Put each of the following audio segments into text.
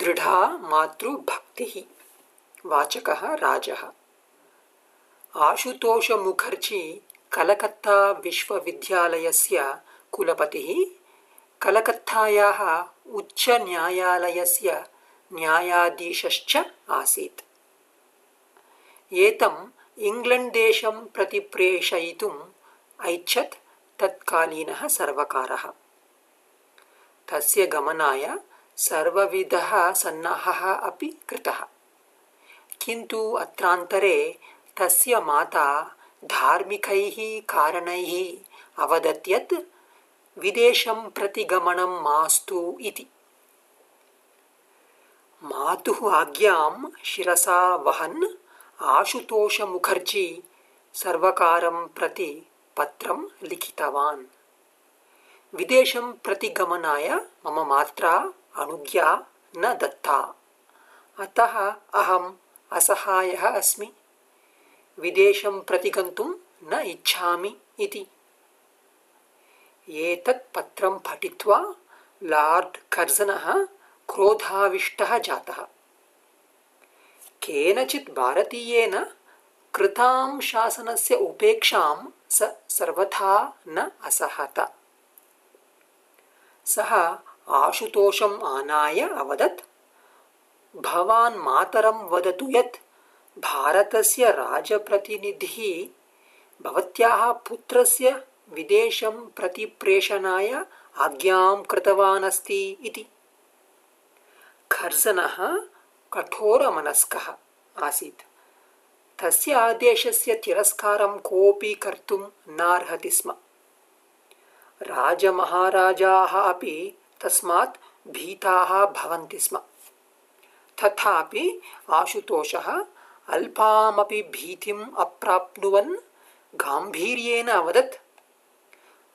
दृढा मातृभक्तिः वाचकः राजः आशुतोषमुखर्जी कलकत्ता विश्वविद्यालयस्य कुलपतिः कलकत्तायाः उच्चन्यायालयस्य न्यायाधीशश्च आसीत् एतम् इङ्ग्लण्ड् देशं प्रति प्रेषयितुम् ऐच्छत् तत्कालीनः सर्वकारः तस्य गमनाय सर्वविधः सन्नाहः अपि कृतः। किन्तु अत्रान्तरे तस्य माता धार्मिकैः कारणैः अवदत् यत् विदेशं प्रति गमनं मास्तु इति। मातुः आज्ञां शिरसा वहन् आशुतोषमुखर्जी सर्वकारं प्रति पत्रं लिखितवान्। विदेशं प्रति गमनाय मम मात्रा अनुज्ञा न दत्ता। अतः अहम् असहायः अस्मि। विदेशं प्रति गन्तुं न इच्छामि इति। एतत् पत्रं पठित्वा लार्ड् कर्जनः क्रोधाविष्टः जातः। केनचित् भारतीयेन कृतां शासनस्य उपेक्षां स सर्वथा न असहत। सः आशुतोषम् आनाय अवदत्। भवान् मातरं वदतु यत् भारतस्य राजप्रतिनिधिः भवत्याः पुत्रस्य विदेशं प्रति प्रेषणाय आज्ञां कृतवान् अस्ति इति। खर्जनः कठोरमनस्कः आसीत्। तस्य आदेशस्य तिरस्कारं कोऽपि कर्तुं नार्हति स्म। राजमहाराजाः अपि तस्मात् भीताः भवन्ति स्म। तथापि आशुतोषः अल्पामपि भीतिम् अप्राप्नुवन् गाम्भीर्येण अवदत्,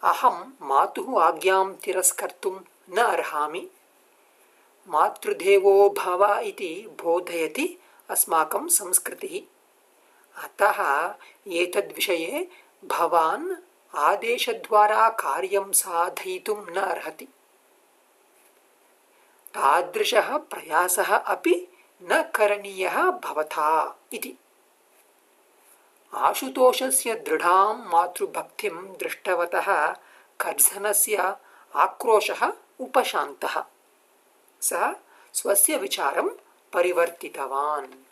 अहं मातुः आज्ञां तिरस्कर्तुं न अर्हामि। मातृदेवो भव इति बोधयति अस्माकं संस्कृतिः। अतः एतद्विषये भवान् आदेशद्वारा कार्यं साधयितुं न अर्हति। तादृशः प्रयासः अपि न करणीयः भवता इति। आशुतोषस्य दृढां मातृभक्तिं दृष्टवतः कर्जनस्य आक्रोशः उपशान्तः। सः स्वस्य विचारं परिवर्तितवान्।